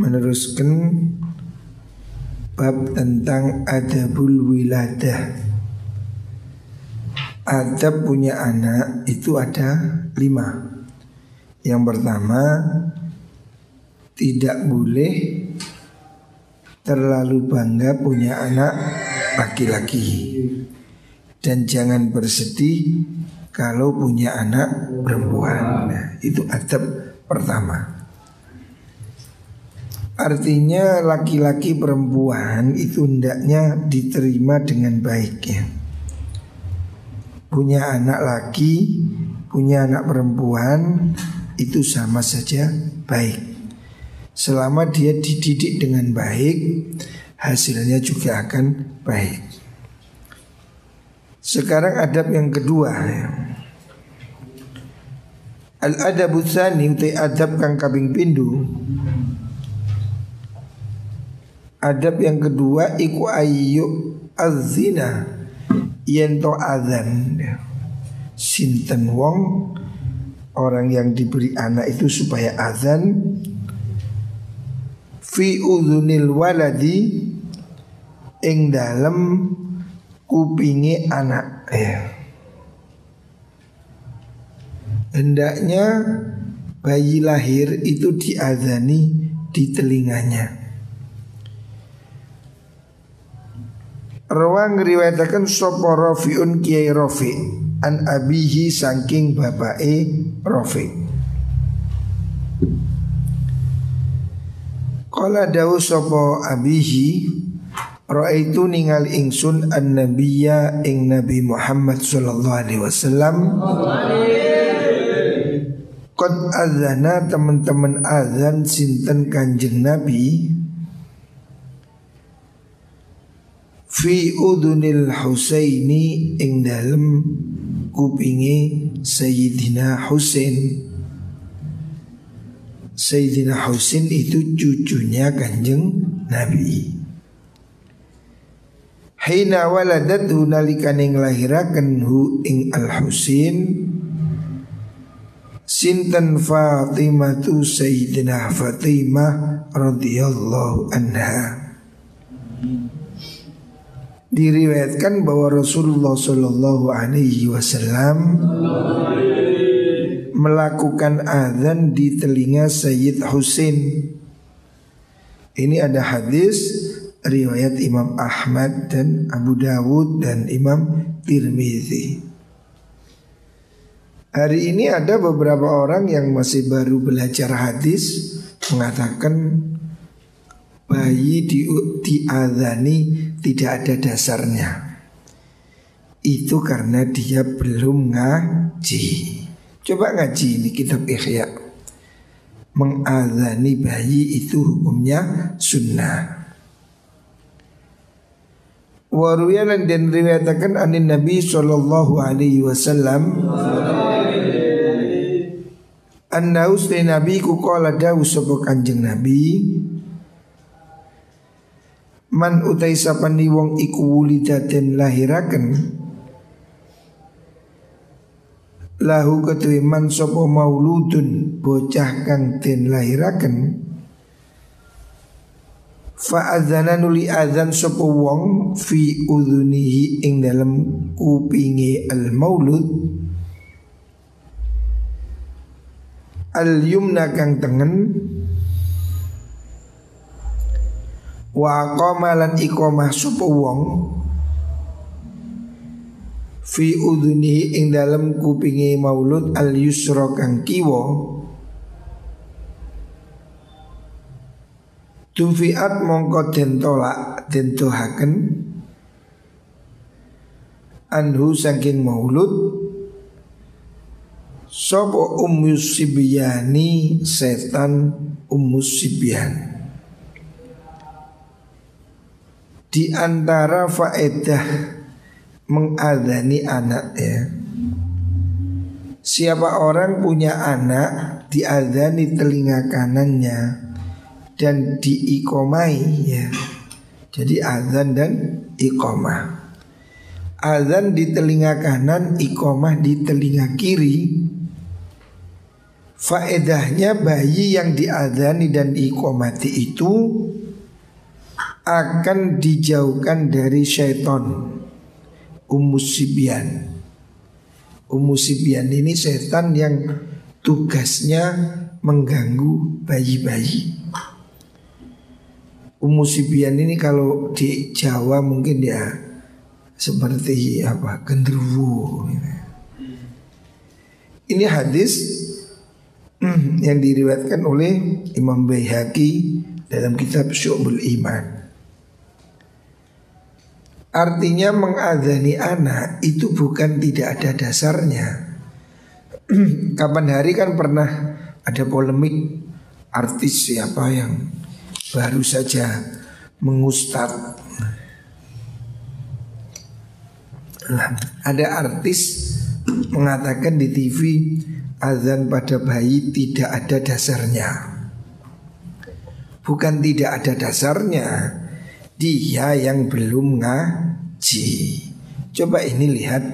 meneruskan bab tentang adabul wiladah. Adab punya anak itu ada lima. Yang pertama, tidak boleh terlalu bangga punya anak laki-laki. Dan jangan bersedih kalau punya anak perempuan. Nah, itu adab pertama. Artinya laki-laki perempuan itu hendaknya diterima dengan baik ya. Punya anak laki, punya anak perempuan itu sama saja baik. Selama dia dididik dengan baik, hasilnya juga akan baik. Sekarang adab yang kedua ya. Al adabu tsani utai adab kang kabing pindu Adab yang kedua iku ayu azina yen to azan sinten wong orang yang diberi anak itu supaya azan fi udhunil waladi ing dalem kupingi anak ya. Hendaknya bayi lahir itu diazani di telinganya. Rawang riwayatakan sopo Rafiun Kiai Rafi an abihi saking bapake Rafi. Kala dawu sopo abihi Ra'aitu ningal ingsun an nabiyya ing Nabi Muhammad sallallahu alaihi wasallam Qad azana teman-teman azan sinten kanjeng Nabi fi udunil Husaini ing dalem kupingi Sayyidina Husain. Sayyidina Husain itu cucunya kanjeng Nabi. Hina waladat nalikane nglahiraken hu ing Al Husain Sinten Fatimatu Sayyidina Fatimah radhiyallahu anha diriwayatkan bahwa Rasulullah Shallallahu Alaihi Wasallam melakukan azan di telinga Sayyid Husain. Ini ada hadis riwayat Imam Ahmad dan Abu Dawud dan Imam Tirmizi. Hari ini ada beberapa orang yang masih baru belajar hadis mengatakan bayi di diadani tidak ada dasarnya. Itu karena dia belum ngaji. Coba ngaji ini kitab Ihya. Mengadani bayi itu hukumnya sunnah. Waruyalan dan riwayatakan anin Nabi Sallallahu Alaihi Wasallam Anna ustai Nabi ku kala dawu kanjeng Nabi Man utai sapani wong iku wulidaten lahiraken Lahu ketui man sopo mauludun bocah kang den lahiraken Fa'adzana nuli adzan sopo wong fi udhunihi ing dalam kupingi al maulud Al yumna kang tengen Wa qama lan iqamah sapa wong fi udhuni ing dalem kupingi maulud al yusra kang kiwa Tufiat mongko den tolak den tohaken anhu saking maulud Sopo umus sibyani setan umus sibyan Di antara faedah mengadani anak ya Siapa orang punya anak diadani telinga kanannya dan diikomai ya. Jadi azan dan ikomah. Azan di telinga kanan, ikomah di telinga kiri. Faedahnya bayi yang diadani dan diikomati itu akan dijauhkan dari syaitan umusibian Umusibian ini setan yang tugasnya mengganggu bayi-bayi. Umusibian ini kalau di Jawa mungkin ya seperti apa genderuwo. Ini hadis hmm, yang diriwayatkan oleh Imam Baihaqi dalam kitab Syu'bul Iman. Artinya mengadani anak itu bukan tidak ada dasarnya. Kapan hari kan pernah ada polemik artis siapa yang baru saja mengustad. Ada artis mengatakan di TV azan pada bayi tidak ada dasarnya. Bukan tidak ada dasarnya dia yang belum ngaji. Coba ini lihat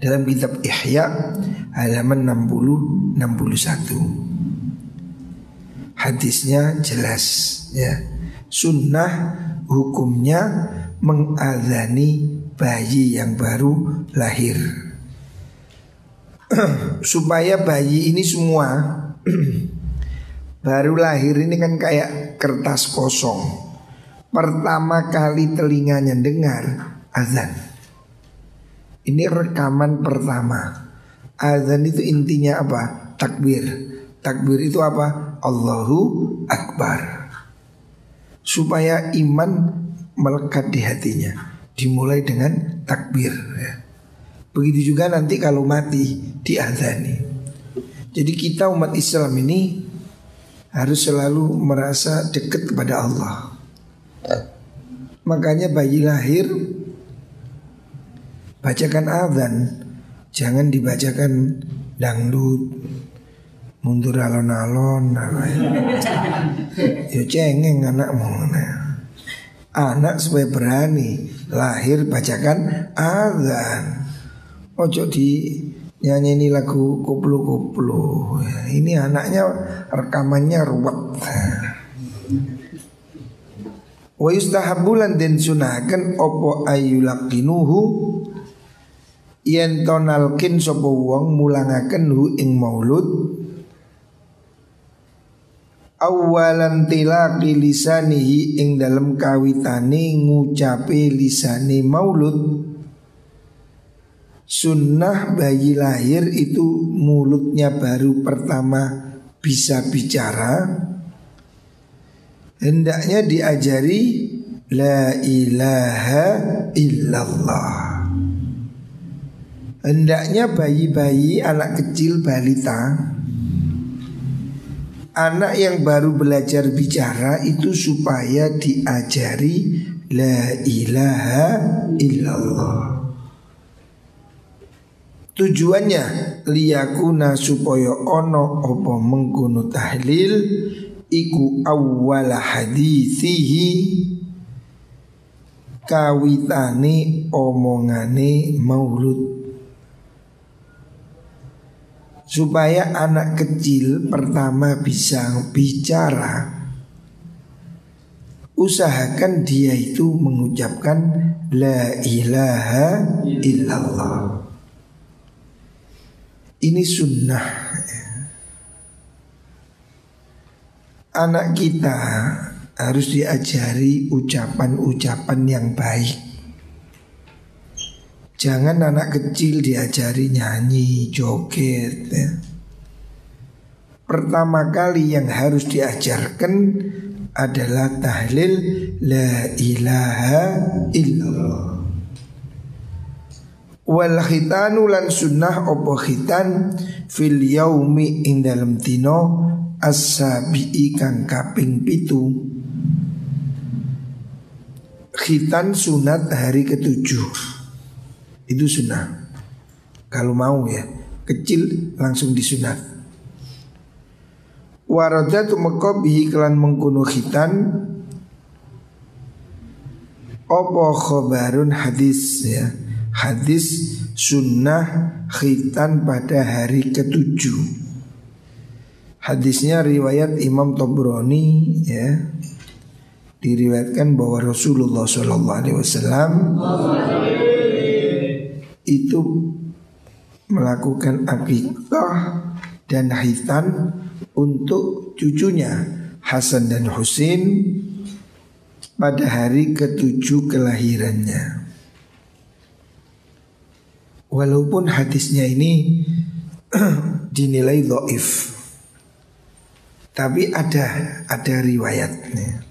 dalam kitab Ihya halaman 60 61. Hadisnya jelas ya. Sunnah hukumnya mengadani bayi yang baru lahir. Supaya bayi ini semua baru lahir ini kan kayak kertas kosong pertama kali telinganya dengar azan. Ini rekaman pertama. Azan itu intinya apa? Takbir. Takbir itu apa? Allahu Akbar. Supaya iman melekat di hatinya. Dimulai dengan takbir. Ya. Begitu juga nanti kalau mati diazani. Jadi kita umat Islam ini harus selalu merasa dekat kepada Allah. Makanya bayi lahir bacakan azan, jangan dibacakan dangdut, mundur alon-alon, ya cengeng anakmu. Nah. Anak supaya berani lahir bacakan azan. Ojo di nyanyi ini lagu koplo-koplo. Ini anaknya rekamannya ruwet. Wa yustahabulan den sunahaken opo ayulakinuhu. Yen tonalkin sapa wong mulangaken hu ing maulud. Awalan tilaqi lisanihi ing dalem kawitane ngucape lisane maulud. Sunnah bayi lahir itu mulutnya baru pertama bisa bicara hendaknya diajari la ilaha illallah. Hendaknya bayi-bayi anak kecil balita Anak yang baru belajar bicara itu supaya diajari La ilaha illallah Tujuannya liyakuna supaya ono opo mengkono tahlil iku awwala hadithihi. Kawitane omongane maulud. Supaya anak kecil pertama bisa bicara usahakan dia itu mengucapkan la ilaha illallah. Ini sunnah anak kita harus diajari ucapan-ucapan yang baik. Jangan anak kecil diajari nyanyi, joget. Ya. Pertama kali yang harus diajarkan adalah tahlil la ilaha illallah. Wal khitanu lan sunnah opo khitan fil yaumi ing dino as-sabi'i kang kaping pitu. Khitan sunat hari ketujuh. Itu sunnah. Kalau mau ya, kecil langsung disunat. Waradatu meko bihi kelan mengkuno khitan Opo khobarun hadis ya Hadis sunnah khitan pada hari ketujuh Hadisnya riwayat Imam Tobroni ya Diriwayatkan bahwa Rasulullah SAW Itu melakukan akikah dan khitan untuk cucunya Hasan dan Husin pada hari ketujuh kelahirannya. Walaupun hadisnya ini dinilai doif, tapi ada ada riwayatnya.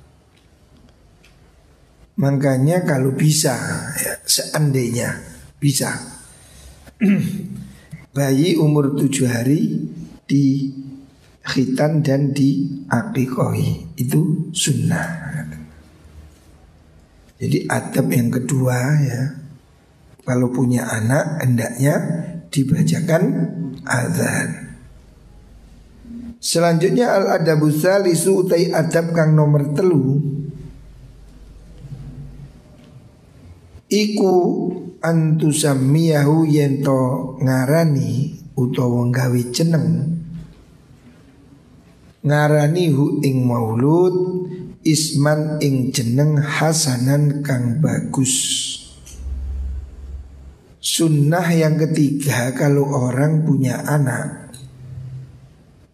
Makanya kalau bisa, ya, seandainya bisa, bayi umur tujuh hari di khitan dan di akikohi itu sunnah. Jadi adab yang kedua ya Kalau punya anak hendaknya dibacakan azan Selanjutnya al adabu salisu utai adab kang nomor telu. Iku antusamiyahu yento ngarani utawa nggawe jeneng. Ngarani hu ing maulud isman ing jeneng hasanan kang bagus. Sunnah yang ketiga kalau orang punya anak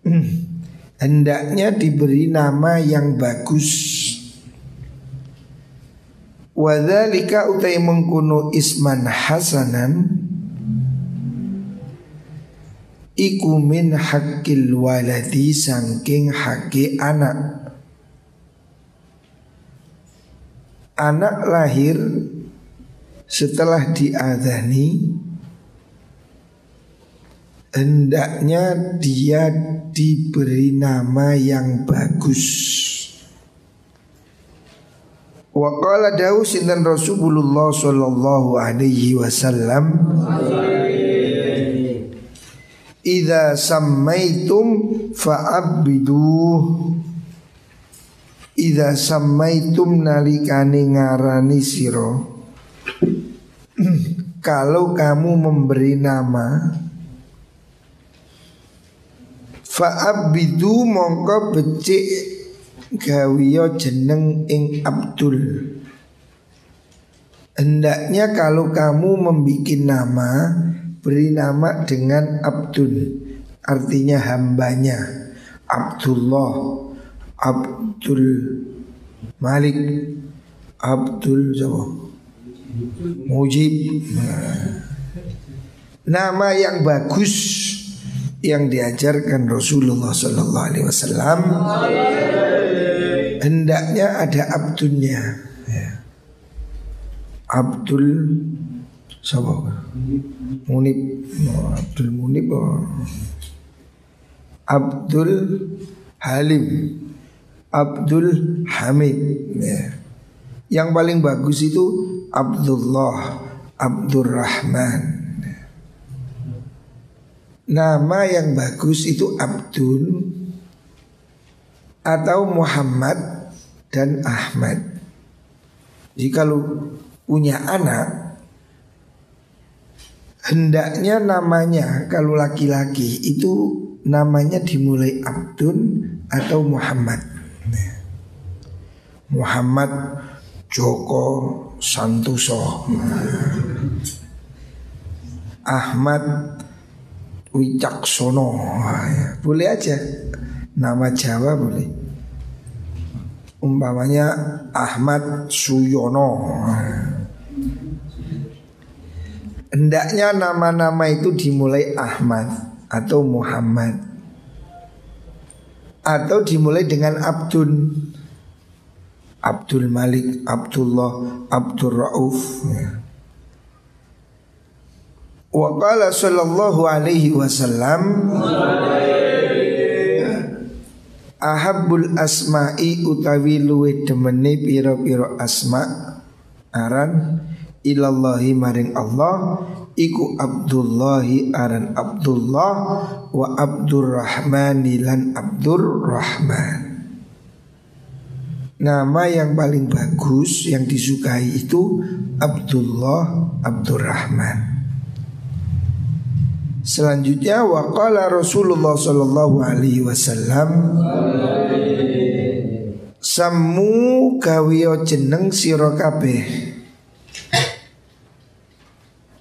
Hendaknya diberi nama yang bagus. Wadhalika utai mengkuno isman hasanan Iku min hakil waladi sangking haki anak. Anak lahir setelah diadani hendaknya dia diberi nama yang bagus. Wa qala dawu sinten Rasulullah sallallahu alaihi wasallam Idza sammaitum fa'abbiduh Ida samaitum nalikane ngarani siro Kalau kamu memberi nama Fa'abidu mongko becik gawiyo jeneng ing Abdul. Hendaknya kalau kamu membuat nama Beri nama dengan Abdul. Artinya hambanya. Abdullah. Abdul Malik. Abdul siapa? Mujib. Nama yang bagus yang diajarkan Rasulullah Sallallahu Alaihi Wasallam hendaknya ada abdulnya ya. Abdul siapa? Munib oh, Abdul Munib oh. Abdul Halim Abdul Hamid ya. Yang paling bagus itu Abdullah Abdurrahman Nama yang bagus itu Abdul Atau Muhammad dan Ahmad. Jika lu punya anak Hendaknya namanya kalau laki-laki itu namanya dimulai Abdul atau Muhammad. Muhammad Joko Santoso. Ahmad Wicaksono. Boleh aja. Nama Jawa boleh. Umpamanya Ahmad Suyono. Hendaknya nama-nama itu dimulai Ahmad atau Muhammad. Atau dimulai dengan Abdul. Abdul Malik, Abdullah, Abdul Rauf. Wa qala sallallahu alaihi wasallam Ahabbul asma'i utawi luwe demene piro-piro asma aran ilallahi maring Allah iku Abdullahi aran Abdullah wa Abdurrahman lan Abdurrahman. Nama yang paling bagus yang disukai itu Abdullah Abdurrahman Selanjutnya waqala Rasulullah sallallahu alaihi wasallam Samu kawiyo jeneng sira kabeh.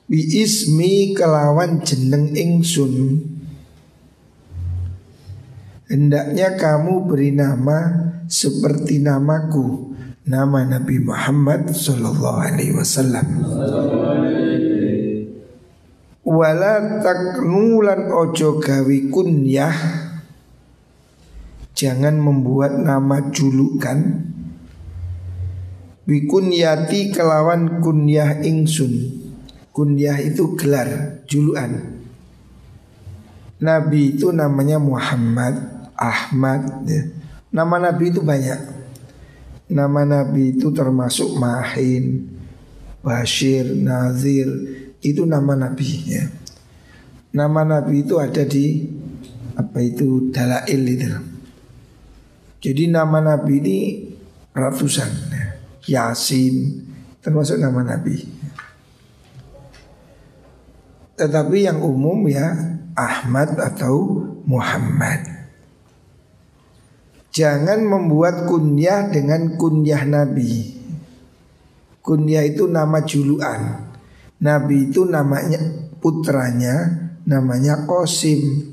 Bi ismi kelawan jeneng ingsun. Hendaknya kamu beri nama seperti namaku Nama Nabi Muhammad Sallallahu Alaihi Wasallam Wala taknulan ojo gawi kunyah. Jangan membuat nama julukan. Bikunyati kelawan kunyah ingsun. Kunyah itu gelar, juluan Nabi itu namanya Muhammad, Ahmad ya. Nama Nabi itu banyak. Nama Nabi itu termasuk Mahin, Bashir, Nazir itu nama Nabi ya. Nama Nabi itu ada di apa itu dalail itu. Jadi nama Nabi ini ratusan ya. Yasin termasuk nama Nabi. Tetapi yang umum ya Ahmad atau Muhammad. Jangan membuat kunyah dengan kunyah Nabi. Kunyah itu nama juluan. Nabi itu namanya putranya namanya Qasim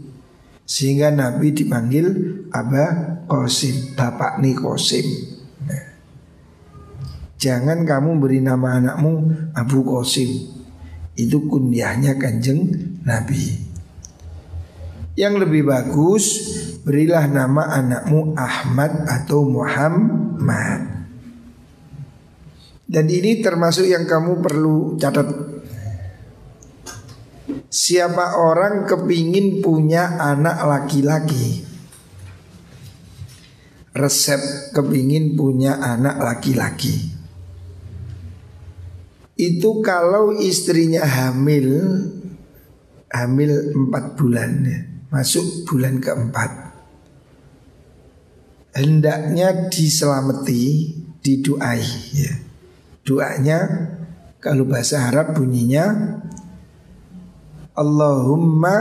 sehingga Nabi dipanggil Aba Qasim, Bapak nih Qasim. Nah. Jangan kamu beri nama anakmu Abu Qasim. Itu kunyahnya kanjeng Nabi. Yang lebih bagus berilah nama anakmu Ahmad atau Muhammad. Dan ini termasuk yang kamu perlu catat Siapa orang kepingin punya anak laki-laki? Resep kepingin punya anak laki-laki. Itu kalau istrinya hamil Hamil empat bulan ya, Masuk bulan keempat. Hendaknya diselamati Diduai ya. Doanya kalau bahasa Arab bunyinya Allahumma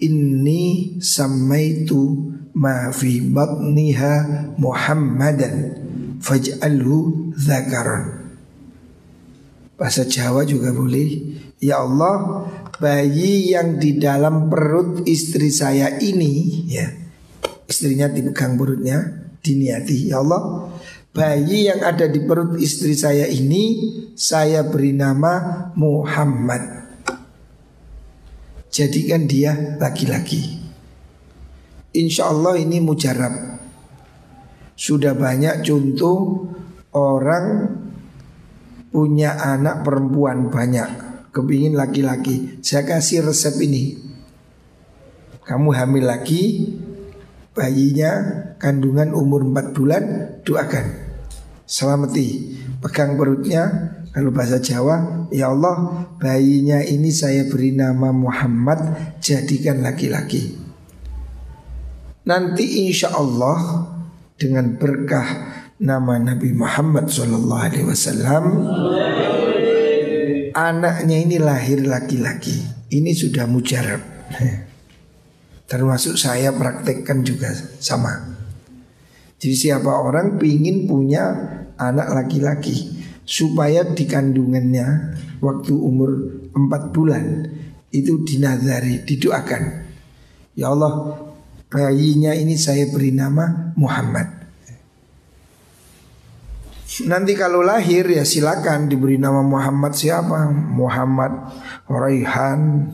inni samaitu ma fi batniha Muhammadan faj'alhu zakaron. Bahasa Jawa juga boleh. Ya Allah, bayi yang di dalam perut istri saya ini ya. Istrinya dipegang perutnya, diniati ya Allah, bayi yang ada di perut istri saya ini saya beri nama Muhammad jadikan dia laki-laki. Insya Allah ini mujarab. Sudah banyak contoh orang punya anak perempuan banyak, kepingin laki-laki. Saya kasih resep ini. Kamu hamil lagi, bayinya kandungan umur 4 bulan, doakan. Selamati, pegang perutnya, kalau bahasa Jawa, ya Allah bayinya ini saya beri nama Muhammad jadikan laki-laki. Nanti insya Allah dengan berkah nama Nabi Muhammad Wasallam, anaknya ini lahir laki-laki. Ini sudah mujarab. Termasuk saya praktekkan juga sama. Jadi siapa orang ingin punya anak laki-laki supaya di kandungannya waktu umur 4 bulan itu dinazari, didoakan. Ya Allah, bayinya ini saya beri nama Muhammad. Nanti kalau lahir ya silakan diberi nama Muhammad siapa? Muhammad Raihan,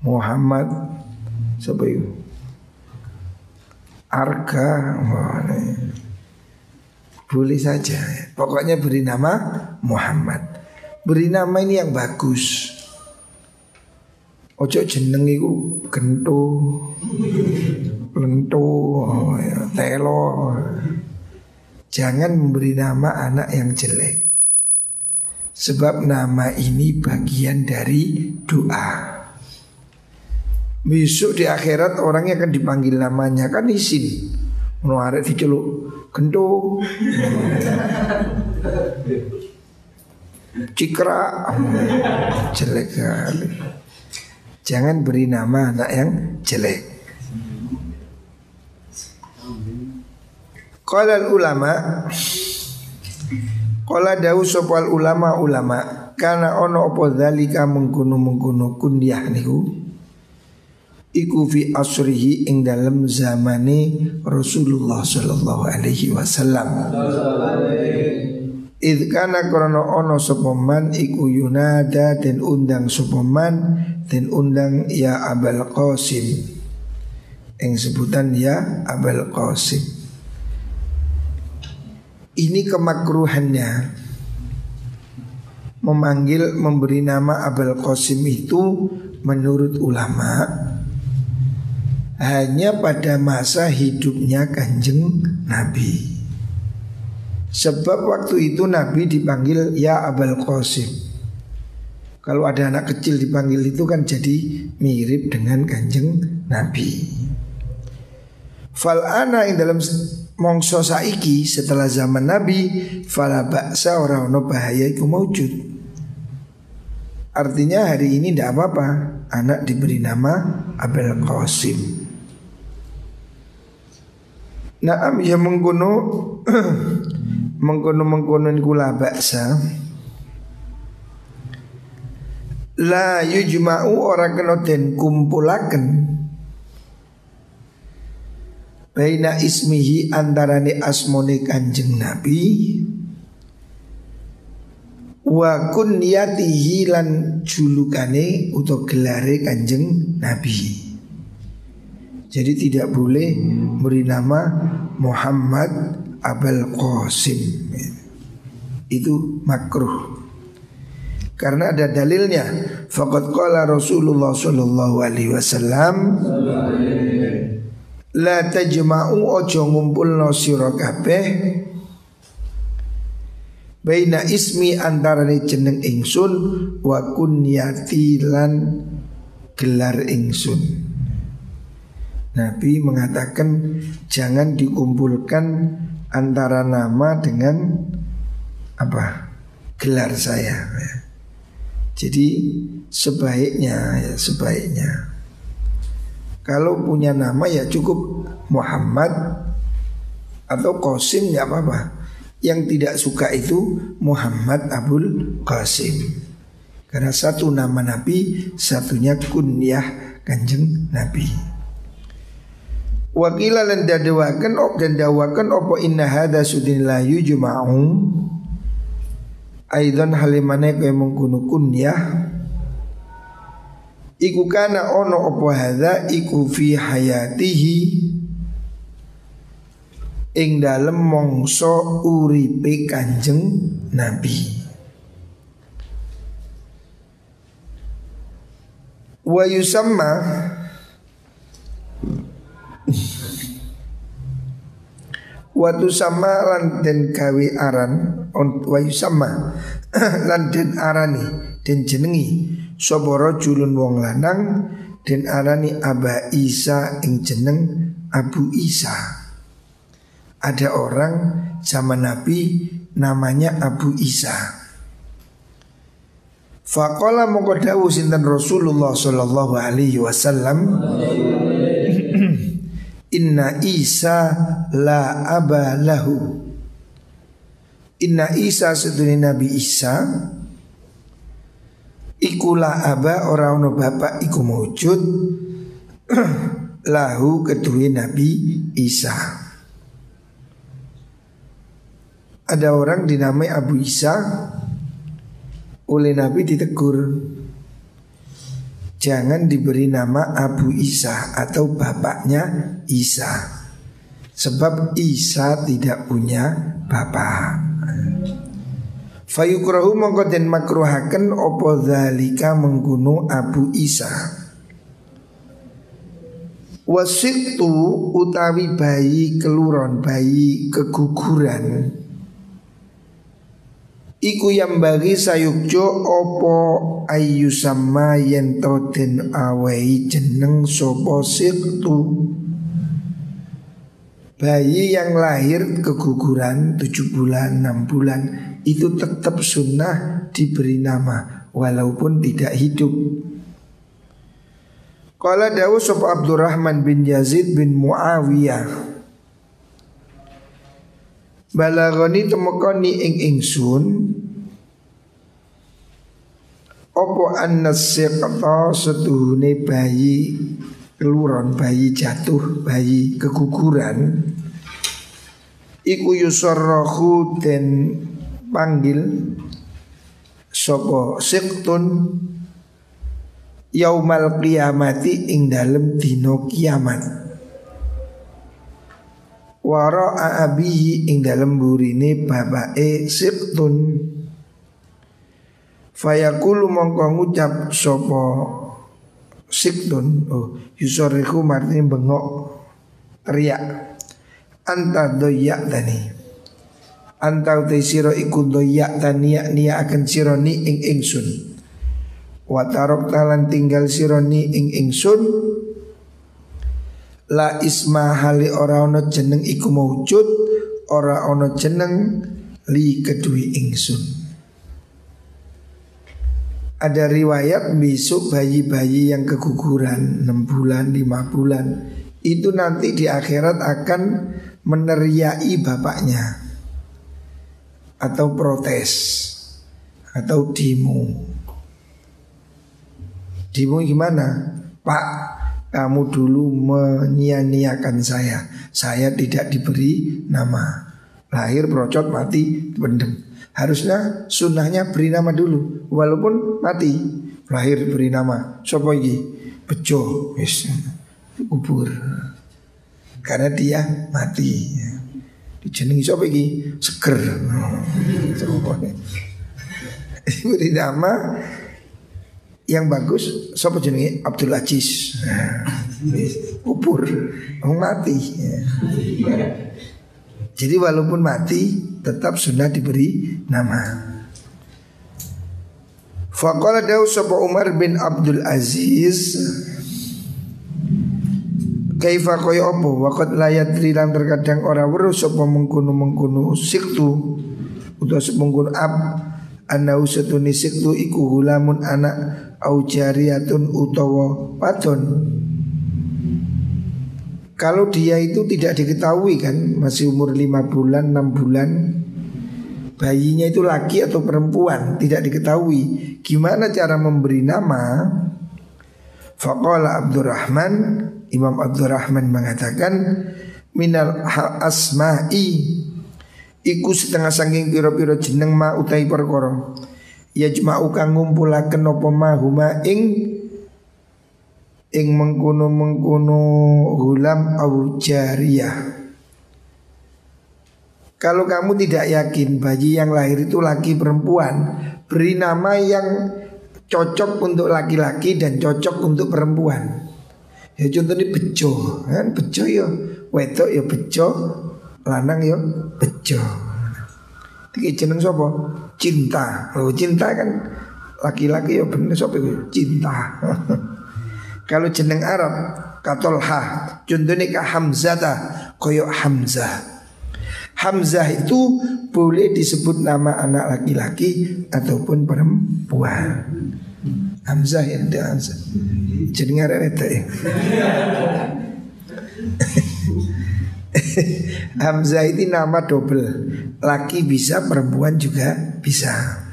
Muhammad siapa itu? Arka, boleh saja Pokoknya beri nama Muhammad Beri nama ini yang bagus Ojo jeneng iku gento, lento, ya, telo. Jangan memberi nama anak yang jelek. Sebab nama ini bagian dari doa. Besok di akhirat orangnya akan dipanggil namanya kan isin. Mau arek diceluk gento. Cikra jelek kali. Jangan beri nama anak yang jelek. Qala ulama Qala dawu sopal ulama ulama Karena ono opo dhalika mengkuno mengkuno kunyah niku Iku fi asrihi ing dalam zamane Rasulullah sallallahu alaihi wasallam. Idh kana krono ono sopoman iku yunada dan undang sopoman dan undang ya Abul Qasim. Yang sebutan ya Abul Qasim. Ini kemakruhannya. Memanggil memberi nama Abul Qasim itu menurut ulama Hanya pada masa hidupnya kanjeng Nabi. Sebab waktu itu Nabi dipanggil Ya Abul Qasim. Kalau ada anak kecil dipanggil itu kan jadi mirip dengan kanjeng Nabi. Fal'ana yang dalam mongso saiki setelah zaman Nabi Fala baksa orang no bahaya itu maujud Artinya hari ini tidak apa-apa Anak diberi nama Abel Qasim Naam ya mengkuno mengkono-mengkono kula baksa la yujma'u ora kena den kumpulaken baina ismihi antarane asmone Kanjeng Nabi wa kunyatihi lan julukane utawa gelare Kanjeng Nabi. Jadi tidak boleh beri nama Muhammad Abul Qasim. Itu makruh. Karena ada dalilnya. Faqad qala Rasulullah sallallahu alaihi wasallam la tajma'u ojo ngumpulno sira kabeh baina ismi antarane jeneng ingsun wa kunyati lan gelar ingsun Nabi mengatakan jangan dikumpulkan antara nama dengan apa gelar saya. Ya. Jadi sebaiknya ya sebaiknya kalau punya nama ya cukup Muhammad atau Qasim ya apa-apa. Yang tidak suka itu Muhammad Abdul Qasim. Karena satu nama Nabi, satunya kunyah kanjeng Nabi. Wakila lan dadawakan op dan dawakan opo inna hada sudin la yujma'u. Aidan halimane kaya mengkunu kunyah Iku kana ono opo hada iku fi hayatihi. Ing dalem mongso uripe kanjeng Nabi. Wa yusamma Watu sama lan den gawe aran wayu sama lan den arani den jenengi soboro julun wong lanang den arani Aba Isa ing jeneng Abu Isa. Ada orang zaman Nabi namanya Abu Isa. Fakola mongko dawu sinten Rasulullah sallallahu alaihi wasallam Inna Isa la aba lahu. Inna Isa seduni Nabi Isa Iku la aba orang no bapak iku mewujud Lahu kedua Nabi Isa. Ada orang dinamai Abu Isa Oleh Nabi ditegur Jangan diberi nama Abu Isa atau bapaknya Isa. Sebab Isa tidak punya bapak Fayukrahu mongko den makruhaken opo dhalika menggunu Abu Isa? Wasitu utawi bayi keluron, bayi keguguran Iku yang bagi sayukjo opo ayu sama yen den awei jeneng sopo siktu? Bayi yang lahir keguguran 7 bulan, 6 bulan Itu tetap sunnah diberi nama Walaupun tidak hidup. Kala Dawud Sopo Abdurrahman bin Yazid bin Muawiyah Balagoni temukoni ing ingsun. Opo annas siqta setuhune bayi keluron bayi jatuh bayi keguguran. Iku yusarrahu den panggil Sopo siktun yaumal qiyamati ing dalem dino kiamat wara abihi ing dalem burine bapake siktun fayaqulu mongko ngucap sapa siktun oh yusoriku martine bengok teriak anta doyak tani anta utai siro iku doyak tani niya akan sironi ing ingsun. Watarok talan tinggal sironi ing ingsun La isma hali ora ono jeneng iku maujud Ora ono jeneng li kedui ingsun Ada riwayat besok bayi-bayi yang keguguran 6 bulan, 5 bulan Itu nanti di akhirat akan meneriai bapaknya Atau protes Atau demo Dimu gimana? Pak, kamu dulu menyia-nyiakan saya. Saya tidak diberi nama. Lahir procot mati pendem. Harusnya sunnahnya beri nama dulu walaupun mati. Lahir beri nama. Sopo iki? Bejo. Yes. Kubur. Karena dia mati. Dijenengi sopo iki? Seger. Beri nama yang bagus siapa jenenge? Abdul Aziz. Kubur. Mati. Ya. jadi walaupun mati tetap sudah diberi nama. Faqala dawu sapa Umar bin Abdul Aziz Kaifa kaya apa? Waqad layat rilang terkadang ora weruh sapa mengkono-mengkono siktu utawa mengkono ab anau satuni siktu iku hulamun anak au jariyatun utawa kalau dia itu tidak diketahui kan masih umur 5 bulan 6 bulan bayinya itu laki atau perempuan tidak diketahui. Gimana cara memberi nama? Faqala Abdurrahman Imam Abdurrahman mengatakan minal asma'i. Iku setengah sangking piro-piro jeneng ma utai perkara yajma'u kang ngumpulaken apa mahuma ing ing mengkono-mengkono hulam au jariyah. Kalau kamu tidak yakin bayi yang lahir itu laki perempuan, beri nama yang cocok untuk laki-laki dan cocok untuk perempuan. Ya contohnya bejo, kan bejo ya wedok ya bejo, lanang ya bejo. Iki jeneng sapa? Cinta. Oh, cinta kan laki-laki ya bener sapa Cinta. Kalau jeneng Arab katolha, contohnya ka Hamzata koyo Hamzah. Hamzah itu boleh disebut nama anak laki-laki ataupun perempuan. Hamzah ya Hamzah. Jeneng Arab itu ya. Hamzah itu nama double. Laki bisa, perempuan juga bisa.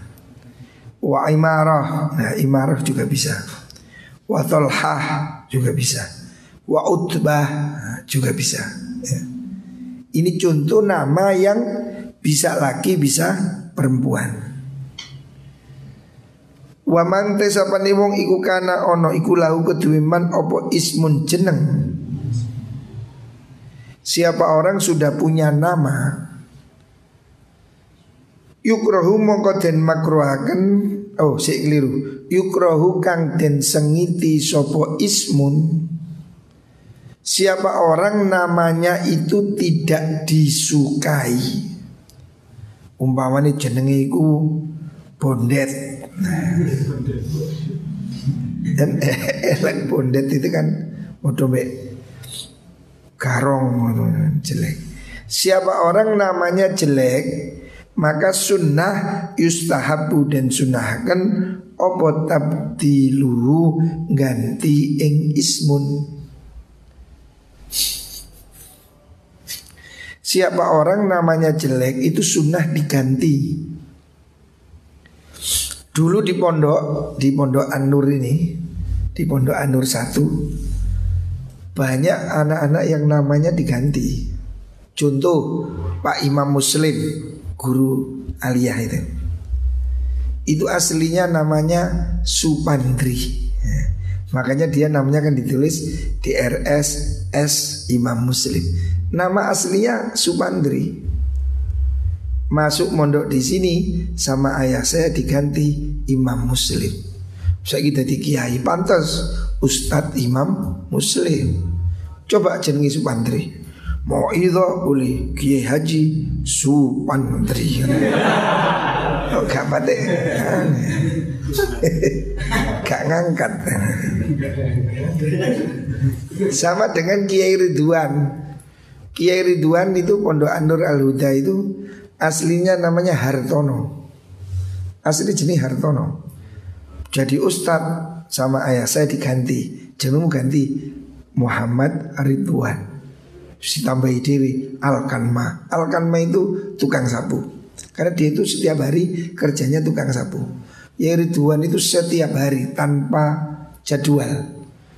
Wa imarah Nah imarah juga bisa. Wa tolhah juga bisa. Wa utbah juga bisa ya. Ini contoh nama yang bisa laki bisa perempuan. Wa man tesapane wong iku kana ono iku lahu kedue man opo ismun jeneng Siapa orang sudah punya nama Yukrohu mongko den makruhaken. Oh sik keliru. Yukrohu kang den sengiti sopo ismun. Siapa orang namanya itu tidak disukai. Umpamanya jenenge bondet. Dan elek bondet itu kan Udah garong jelek Siapa orang namanya jelek Maka sunnah yustahabu dan sunnahkan Opo tabdiluhu ganti ing ismun Siapa orang namanya jelek itu sunnah diganti. Dulu di pondok, di pondok Anur ini, di pondok Anur satu, banyak anak-anak yang namanya diganti. Contoh Pak Imam Muslim, guru aliyah itu. Itu aslinya namanya Supandri. Ya. Makanya dia namanya kan ditulis DRS S Imam Muslim. Nama aslinya Supandri. Masuk mondok di sini sama ayah saya diganti Imam Muslim. Saya kita di kiai pantas Ustadz Imam Muslim. Coba jenengi Supandri. Mau itu boleh Kiai Haji Supandri. Oh, gak pate. Gak ngangkat. Sama dengan Kiai Ridwan. Kiai Ridwan itu Pondok Anur Al Huda itu aslinya namanya Hartono. Asli jenis Hartono. Jadi Ustadz sama ayah saya diganti. Jenengmu ganti Muhammad Ridwan. Si tambahi dewi Alkanma. Alkanma itu tukang sapu. Karena dia itu setiap hari kerjanya tukang sapu. Ya Ridwan itu setiap hari tanpa jadwal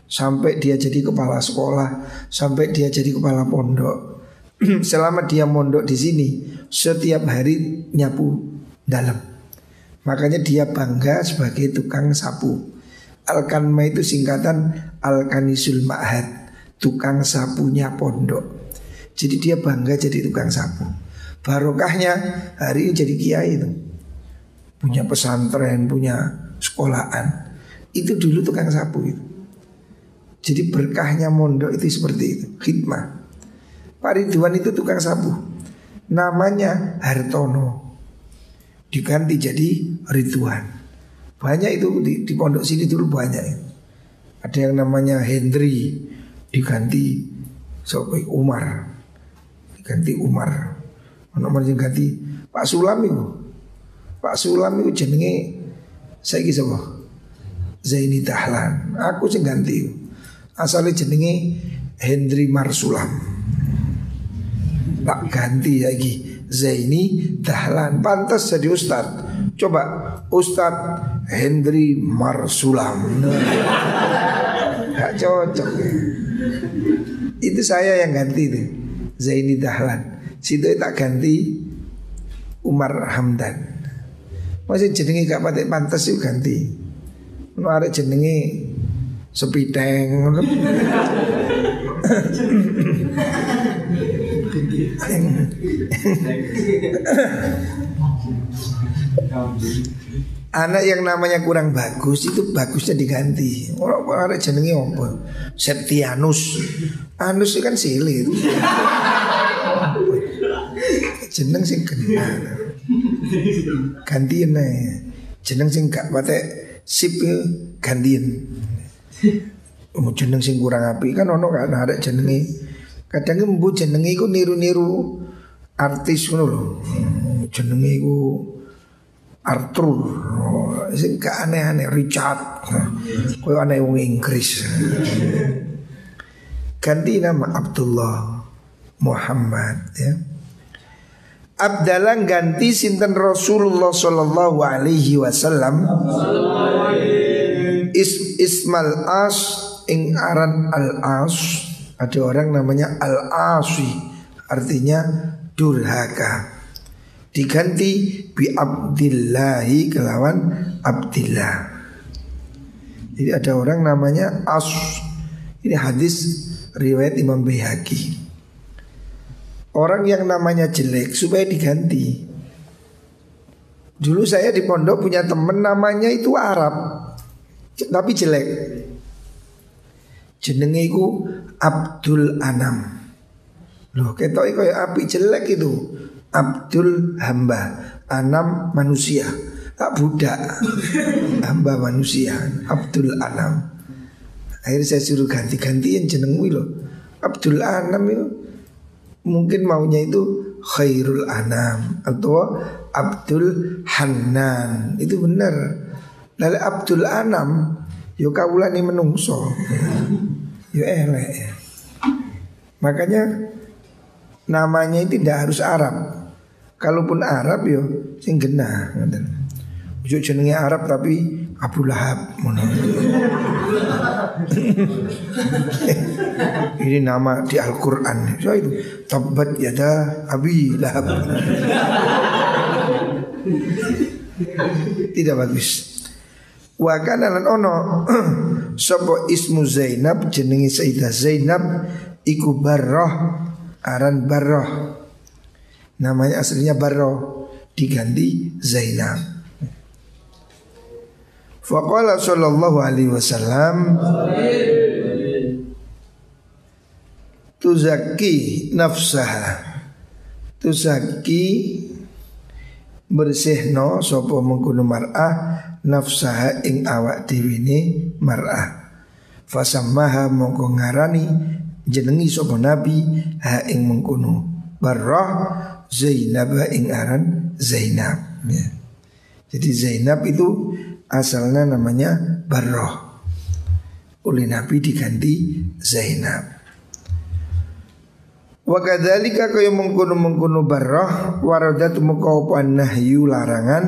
sampai dia jadi kepala sekolah, sampai dia jadi kepala pondok. Selama dia mondok di sini, setiap hari nyapu dalam. Makanya dia bangga sebagai tukang sapu. Alkanma itu singkatan Alkanisul Ma'had, tukang sapunya pondok. Jadi dia bangga jadi tukang sapu. Barokahnya hari ini jadi kiai itu. Punya pesantren, punya sekolahan. Itu dulu tukang sapu itu. Jadi berkahnya mondok itu seperti itu, khidmah. Pak Ridwan itu tukang sapu. Namanya Hartono. Diganti jadi Ridwan. Banyak itu di, di pondok sini dulu banyak. Ada yang namanya Hendri diganti Sopi Umar. Diganti Umar. Nomornya ganti Pak Sulam itu. Pak Sulam itu jenenge saya kisah Zaini Dahlan. Aku sih ganti. Asalnya jenenge Hendri Marsulam Tak ganti lagi Zaini Dahlan Pantas jadi Ustad Coba Ustad Hendri Marsulam. Gak cocok. Itu saya yang ganti itu Zaini Dahlan. Situ tak ganti Umar Hamdan. Masih jenengi gak pakai pantas itu ganti. Nuarek jenengi sepiteng Anak yang namanya kurang bagus itu bagusnya diganti. Orang orang jenenge apa? Septianus. Anus itu kan silir. Jeneng sing kena. Gantiin aja. Jeneng sing gak patek sip gantiin. Oh, jeneng sing kurang api kan ono kan ada jenenge. Kadang mbu jenenge iku niru-niru artis ngono lho. Jenenge iku Arthur. Sing aneh-aneh Richard. Koyo aneh wong Inggris. Ganti nama Abdullah Muhammad ya. Abdallah ganti sinten Rasulullah sallallahu alaihi wasallam. Is Ismal As ing aran Al As ada orang namanya Al Asi artinya durhaka diganti bi Abdillahi kelawan Abdillah jadi ada orang namanya As ini hadis riwayat Imam Baihaqi orang yang namanya jelek supaya diganti dulu saya di pondok punya temen namanya itu Arab tapi jelek. jenenge Abdul Anam. Loh ketoke kaya api jelek itu. Abdul hamba, Anam manusia. Tak budak. hamba manusia, Abdul Anam. Akhirnya saya suruh ganti-gantian jenengmu loh. Abdul Anam itu mungkin maunya itu Khairul Anam atau Abdul Hanan itu benar. Lalu Abdul Anam yo kawulane menungso. Yo elek. Makanya namanya itu tidak harus Arab. Kalaupun Arab yo sing genah. Ojo jenenge Arab tapi Abu Lahab Ini nama di Al-Quran So itu Tabat yada Abi Lahab Tidak bagus Wa kana lan ono sapa ismu Zainab jenenge Sayyidah Zainab iku Barrah aran Barrah. Namanya aslinya Barrah diganti Zainab. Faqala sallallahu alaihi wasallam Tuzaki nafsaha Tuzaki bersihno sopo mengkuno mar'ah nafsaha ing awak diwini mar'ah fasammaha mongko ngarani jenengi sopo nabi? Ha ing mengkuno barrah Zainab ing aran Zainab. Ya. Jadi Zainab itu asalnya namanya Barroh Oleh Nabi diganti Zainab. Wa kadzalika kaya mengkono-mengkono barrah waradat muka nahyu larangan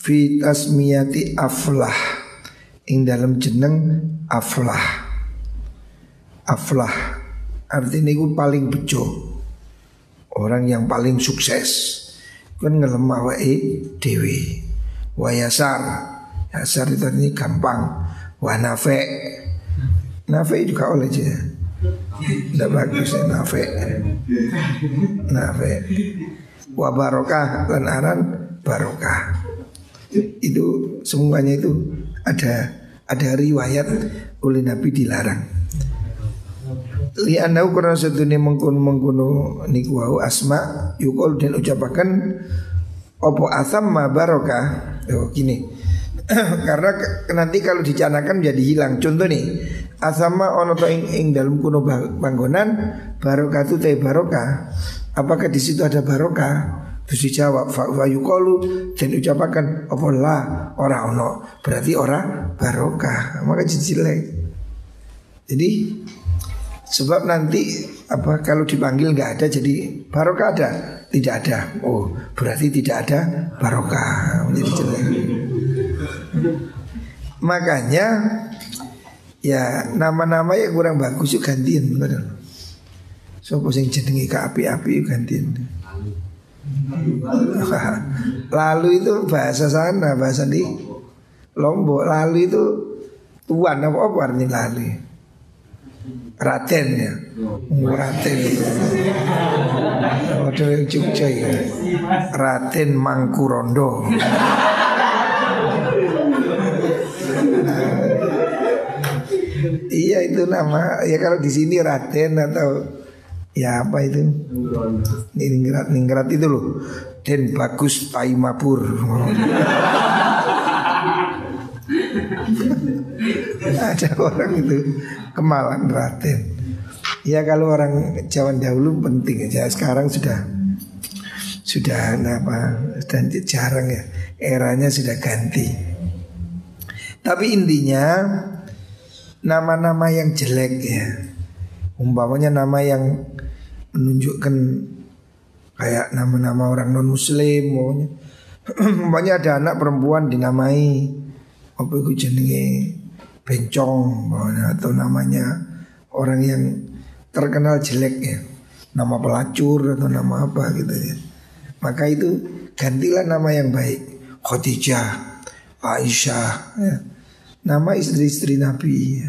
fi tasmiyati aflah. Ing dalam jeneng aflah. Aflah artinya itu paling bejo. Orang yang paling sukses. Kan ngelemah wae dewi. Wayasar. Yasar itu ini gampang. Wa nafe. Nafe juga oleh dia. Tidak bagus ya nafe Nafe Wa barokah dan aran barokah Itu semuanya itu ada ada riwayat oleh Nabi dilarang Li anau kurang ini mengkuno niku wau asma yukol dan ucapakan opo asam ma barokah oh gini karena nanti kalau dicanakan jadi hilang contoh nih asama ono to ing, ing dalam kuno panggonan barokah itu teh barokah. Apakah di situ ada barokah? Terus dijawab fa yukolu dan ucapakan apa lah ora ono berarti ora barokah maka jelek. Jadi sebab nanti apa kalau dipanggil nggak ada jadi barokah ada tidak ada oh berarti tidak ada barokah menjadi jelek. Makanya Ya nama-nama yang kurang bagus yuk gantian bener. Sopo sing jenengi ke api-api yuk gantian. Lalu itu bahasa sana, bahasa di Lombok. Lalu itu tuan apa apa artinya lalu? Raten ya, Raten. Waduh yang Jogja ya. Raten Mangkurondo. iya itu nama ya kalau di sini Raden atau ya apa itu ningrat ningrat itu loh Den Bagus Taimapur ada orang itu kemalan Raden ya kalau orang Jawa dahulu penting aja. Sekarang sudah sudah apa dan jarang ya. Eranya sudah ganti. Tapi intinya nama-nama yang jelek ya. Umpamanya nama yang menunjukkan kayak nama-nama orang non muslim. Umpamanya ada anak perempuan dinamai. Apa itu jenenge bencong atau namanya orang yang terkenal jelek ya. Nama pelacur atau nama apa gitu ya. Maka itu gantilah nama yang baik. Khadijah, Aisyah ya nama istri-istri Nabi.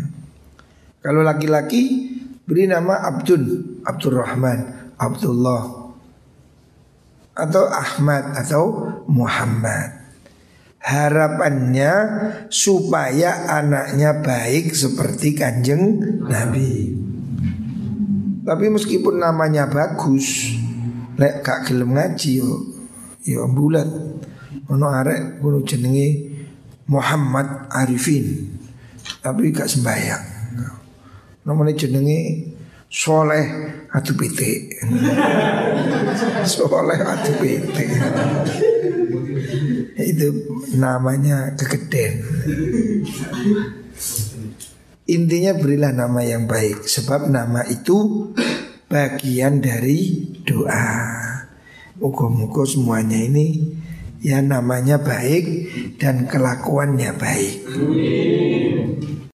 Kalau laki-laki beri nama Abdul, Abdurrahman, Abdullah atau Ahmad atau Muhammad. Harapannya supaya anaknya baik seperti kanjeng Nabi. Tapi meskipun namanya bagus, lek gak gelem ngaji yo yo bulat. Ono arek kulo jenenge Muhammad Arifin. Tapi gak sembahyang. Namanya jenenge Soleh Atu Pite Soleh Atu Pite Itu namanya kegeden Intinya berilah nama yang baik Sebab nama itu bagian dari doa. Muka-muka semuanya ini Ya namanya baik dan kelakuannya baik